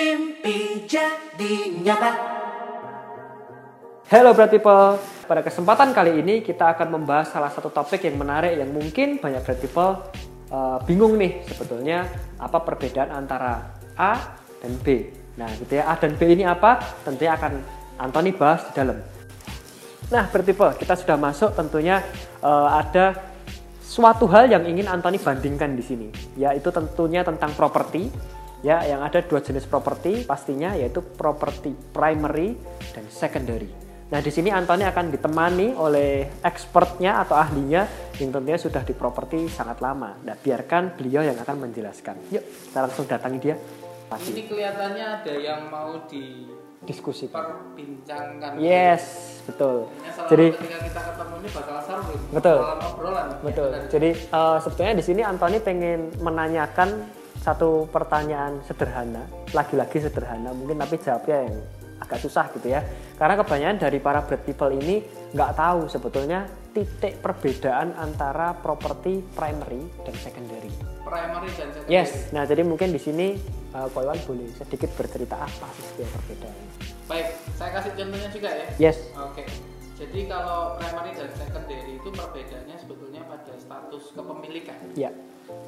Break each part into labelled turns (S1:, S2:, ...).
S1: Mimpi jadi nyata.
S2: Hello Bright People, pada kesempatan kali ini kita akan membahas salah satu topik yang menarik yang mungkin banyak Bright People uh, bingung nih sebetulnya apa perbedaan antara A dan B. Nah gitu ya, A dan B ini apa? Tentunya akan Anthony bahas di dalam. Nah Bright People, kita sudah masuk tentunya uh, ada suatu hal yang ingin Anthony bandingkan di sini, yaitu tentunya tentang properti ya yang ada dua jenis properti pastinya yaitu properti primary dan secondary. Nah, di sini Antoni akan ditemani oleh expertnya atau ahlinya yang tentunya sudah di properti sangat lama. Nah, biarkan beliau yang akan menjelaskan. Yuk, kita langsung datangi dia.
S3: Pasti. Ini kelihatannya ada yang mau di
S2: diskusi
S3: perbincangkan.
S2: Yes, betul.
S3: Jadi ketika kita ketemu ini bakal seru.
S2: Betul.
S3: obrolan.
S2: Betul. Ya, Jadi uh, sebetulnya di sini Antoni pengen menanyakan satu pertanyaan sederhana, lagi-lagi sederhana, mungkin tapi jawabnya yang agak susah gitu ya. Karena kebanyakan dari para bread people ini nggak tahu sebetulnya titik perbedaan antara properti primary dan secondary.
S3: Primary dan secondary.
S2: Yes. Nah jadi mungkin di sini uh, Koiwan boleh sedikit bercerita apa sih setiap perbedaan
S3: baik saya kasih contohnya juga ya.
S2: Yes.
S3: Oke. Okay. jadi kalau primary dan secondary itu perbedaannya sebetulnya pada status kepemilikan.
S2: Ya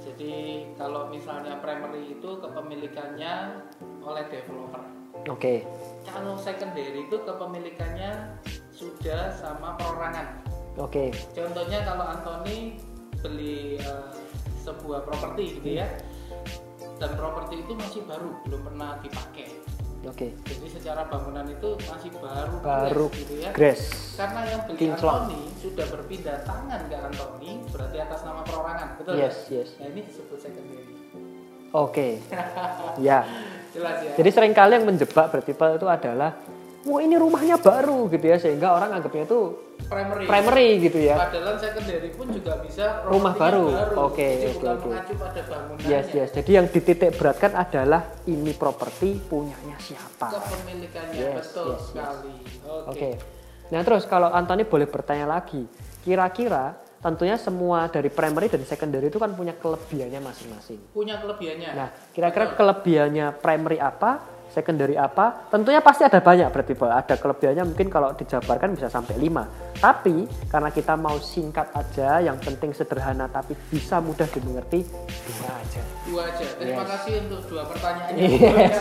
S3: jadi kalau misalnya primary itu kepemilikannya oleh developer
S2: Oke. Okay.
S3: Kalau secondary itu kepemilikannya sudah sama perorangan.
S2: Oke. Okay.
S3: Contohnya kalau Anthony beli uh, sebuah properti gitu ya. Dan properti itu masih baru, belum pernah dipakai.
S2: Oke. Okay.
S3: Jadi secara bangunan itu masih baru
S2: baru
S3: gitu ya.
S2: Grass.
S3: Karena yang beli
S2: Kinclong.
S3: Anthony sudah berpindah tangan ke Anthony, berarti atas nama perorangan, betul?
S2: Yes,
S3: ya?
S2: yes.
S3: Nah, ini disebut secondary.
S2: Oke. Okay. ya.
S3: Jelas ya.
S2: Jadi sering kali yang menjebak bertipe itu adalah wah ini rumahnya baru gitu ya sehingga orang anggapnya itu
S3: primary,
S2: primary gitu ya.
S3: Padahal secondary pun juga bisa
S2: rumah baru.
S3: Oke,
S2: oke, oke.
S3: mengacu pada bangunannya.
S2: Yes, yes. Jadi yang dititik beratkan adalah ini properti punyanya siapa.
S3: Kepemilikannya
S2: yes,
S3: betul
S2: yes,
S3: sekali.
S2: Oke. Okay. Nah, terus kalau Antoni boleh bertanya lagi, kira-kira tentunya semua dari primary dan secondary itu kan punya kelebihannya masing-masing.
S3: Punya kelebihannya.
S2: Nah, kira-kira kelebihannya primary apa, secondary apa? Tentunya pasti ada banyak berarti Ada kelebihannya mungkin kalau dijabarkan bisa sampai 5. Tapi karena kita mau singkat aja, yang penting sederhana tapi bisa mudah dimengerti, dua aja.
S3: Dua aja. Terima yes. kasih untuk dua pertanyaannya.
S2: Yes.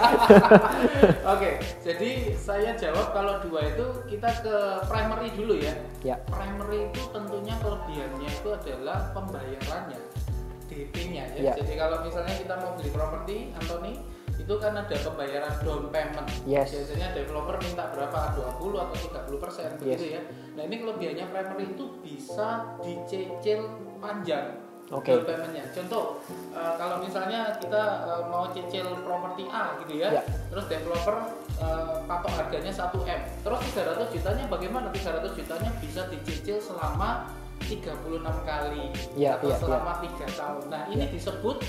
S3: Oke, jadi saya jawab kalau dua itu kita ke primary dulu ya.
S2: Ya.
S3: Primary itu tentunya kelebihannya itu adalah pembayarannya, DP-nya ya. ya. Jadi kalau misalnya kita mau beli properti, Anthony, itu kan ada pembayaran down payment.
S2: Yes.
S3: Biasanya developer minta berapa? 20 atau 30 persen begitu
S2: yes.
S3: ya. Nah ini kelebihannya primary itu bisa dicicil panjang.
S2: Okay.
S3: Down paymentnya. Contoh, uh, kalau misalnya kita uh, mau cicil properti A gitu ya,
S2: yeah.
S3: terus developer uh, patok harganya 1 m, terus 300 jutanya bagaimana? 300 jutanya bisa dicicil selama 36 kali
S2: yeah,
S3: atau
S2: yeah,
S3: selama tiga tahun. Nah ini disebut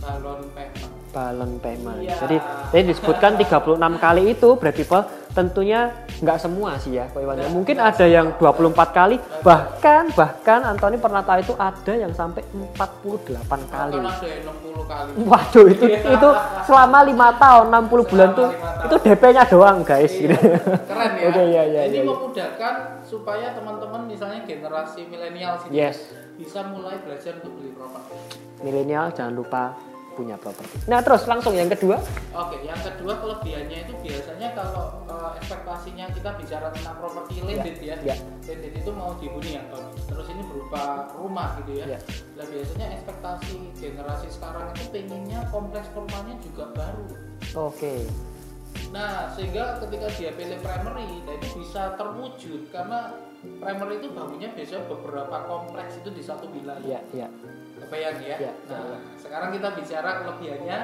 S3: balon payment
S2: balon payment.
S3: Iya.
S2: Jadi tadi disebutkan 36 kali itu berarti people tentunya nggak semua sih ya Pak Iwan. Ya. Mungkin ada yang 24 kali bahkan bahkan Antoni pernah tahu itu ada yang sampai 48 kali.
S3: ada yang 60 kali.
S2: Waduh itu itu selama lima tahun 60 bulan tuh itu DP-nya doang guys.
S3: Iya. Keren ya.
S2: Oke iya iya.
S3: Ini
S2: iya,
S3: memudahkan supaya teman-teman misalnya generasi milenial sini
S2: yes.
S3: bisa mulai belajar untuk beli properti.
S2: Milenial jangan lupa punya properti. Nah terus langsung yang kedua.
S3: Oke, yang kedua kelebihannya itu biasanya kalau uh, ekspektasinya kita bicara tentang properti landed ya, ya. ya. landed itu mau dihuni ya, terus ini berupa rumah gitu ya. ya. Nah biasanya ekspektasi generasi sekarang itu pengennya kompleks rumahnya juga baru.
S2: Oke.
S3: Nah sehingga ketika dia pilih primary, nah itu bisa terwujud karena primary itu bangunnya biasanya beberapa kompleks itu di satu wilayah.
S2: Iya, iya
S3: kebayang ya. ya nah, sekarang kita bicara kelebihannya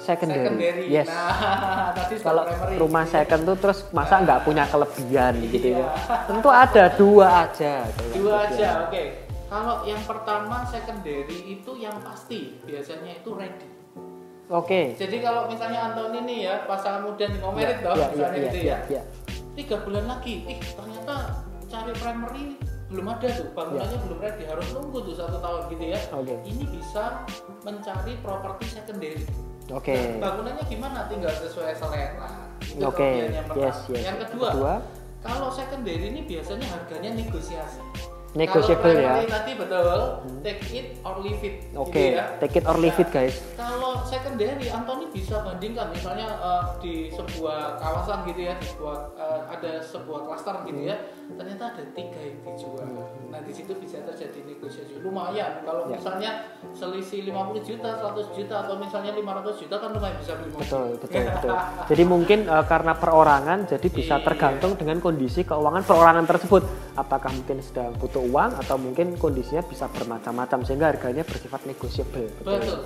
S2: secondary.
S3: secondary.
S2: Yes.
S3: Nah, tadi
S2: kalau
S3: primary.
S2: rumah second tuh terus masa nggak punya kelebihan iya. gitu ya. Tentu ada dua aja.
S3: Dua aja, oke. Okay. Kalau yang pertama secondary itu yang pasti biasanya itu ready.
S2: Oke. Okay.
S3: Jadi kalau misalnya Antoni nih ya pasangan muda nih mau merit ya, dong, ya, misalnya ya, gitu ya. ya. Tiga bulan lagi, ih ternyata cari primary belum ada tuh bangunannya yeah. belum ready harus nunggu tuh satu tahun gitu ya
S2: okay.
S3: ini bisa mencari properti secondary
S2: Oke. Okay.
S3: Nah, bangunannya gimana? Tinggal sesuai selera.
S2: Oke. Okay. Yes, yes.
S3: Yang kedua, kedua, kalau secondary ini biasanya harganya negosiasi
S2: negotiable ya.
S3: Nanti betul, hmm. take it or leave it.
S2: Gitu Oke, okay. gitu ya. take it or leave it guys.
S3: Kalau secondary, Anthony bisa bandingkan misalnya uh, di sebuah kawasan gitu ya, di sebuah uh, ada sebuah klaster gitu ya, ternyata ada tiga yang dijual. Hmm. Nah di situ bisa terjadi negosiasi lumayan. Kalau ya. misalnya selisih 50 juta, 100 juta atau misalnya 500 juta kan lumayan bisa beli
S2: mobil. Betul, betul, betul. jadi mungkin uh, karena perorangan, jadi bisa iya. tergantung dengan kondisi keuangan perorangan tersebut. Apakah mungkin sedang butuh uang atau mungkin kondisinya bisa bermacam-macam sehingga harganya bersifat negosiable.
S3: Betul. betul.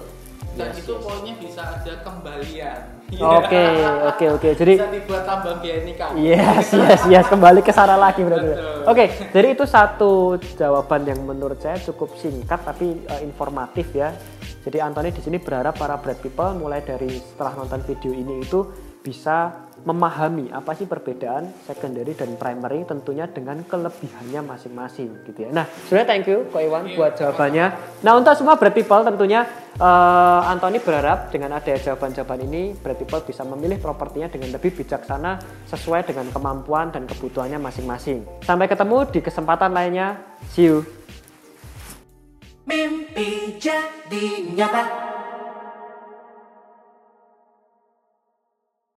S3: Dan yes, itu yes. pokoknya bisa ada kembalian.
S2: Oke, oke, oke. Jadi
S3: bisa dibuat tambah biaya nikah.
S2: Yes, yes, yes. Kembali ke sana lagi berarti. Oke, okay, jadi itu satu jawaban yang menurut saya cukup singkat tapi uh, informatif ya. Jadi Anthony di sini berharap para bread people mulai dari setelah nonton video ini itu bisa memahami apa sih perbedaan secondary dan primary tentunya dengan kelebihannya masing-masing gitu ya. Nah, sebenarnya thank you Ko Iwan iya, buat jawabannya. Nah, untuk semua bread people tentunya uh, Anthony berharap dengan ada jawaban-jawaban ini bread people bisa memilih propertinya dengan lebih bijaksana sesuai dengan kemampuan dan kebutuhannya masing-masing. Sampai ketemu di kesempatan lainnya. See you.
S1: Mimpi jadi nyata.